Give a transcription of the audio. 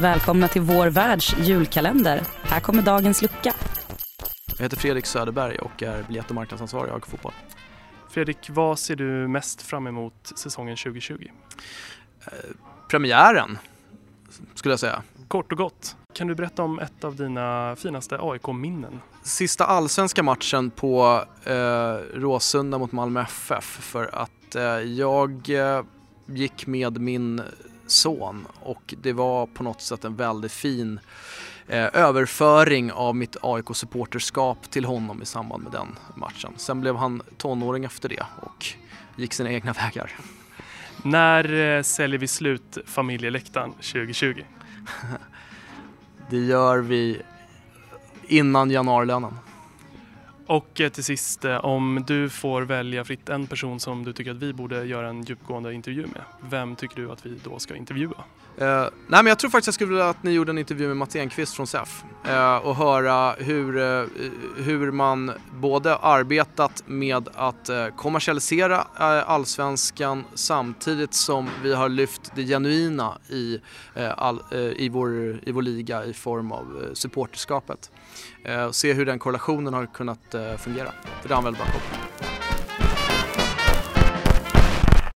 välkomna till vår världs julkalender. Här kommer dagens lucka. Jag heter Fredrik Söderberg och är biljett och marknadsansvarig i AIK Fotboll. Fredrik, vad ser du mest fram emot säsongen 2020? Eh, premiären, skulle jag säga. Kort och gott, kan du berätta om ett av dina finaste AIK-minnen? Sista allsvenska matchen på eh, Råsunda mot Malmö FF för att eh, jag eh, gick med min son och det var på något sätt en väldigt fin eh, överföring av mitt AIK-supporterskap till honom i samband med den matchen. Sen blev han tonåring efter det och gick sina egna vägar. När eh, säljer vi slut familjeläktaren 2020? det gör vi innan januarilönen. Och eh, till sist, eh, om du får välja fritt en person som du tycker att vi borde göra en djupgående intervju med, vem tycker du att vi då ska intervjua? Uh, nej men jag tror faktiskt jag skulle vilja att ni gjorde en intervju med Mats Enqvist från SEF uh, och höra hur, uh, hur man både arbetat med att kommersialisera allsvenskan samtidigt som vi har lyft det genuina i, all, i, vår, i vår liga i form av supporterskapet. Se hur den korrelationen har kunnat Eh, fungera, för det har han väldigt bra koll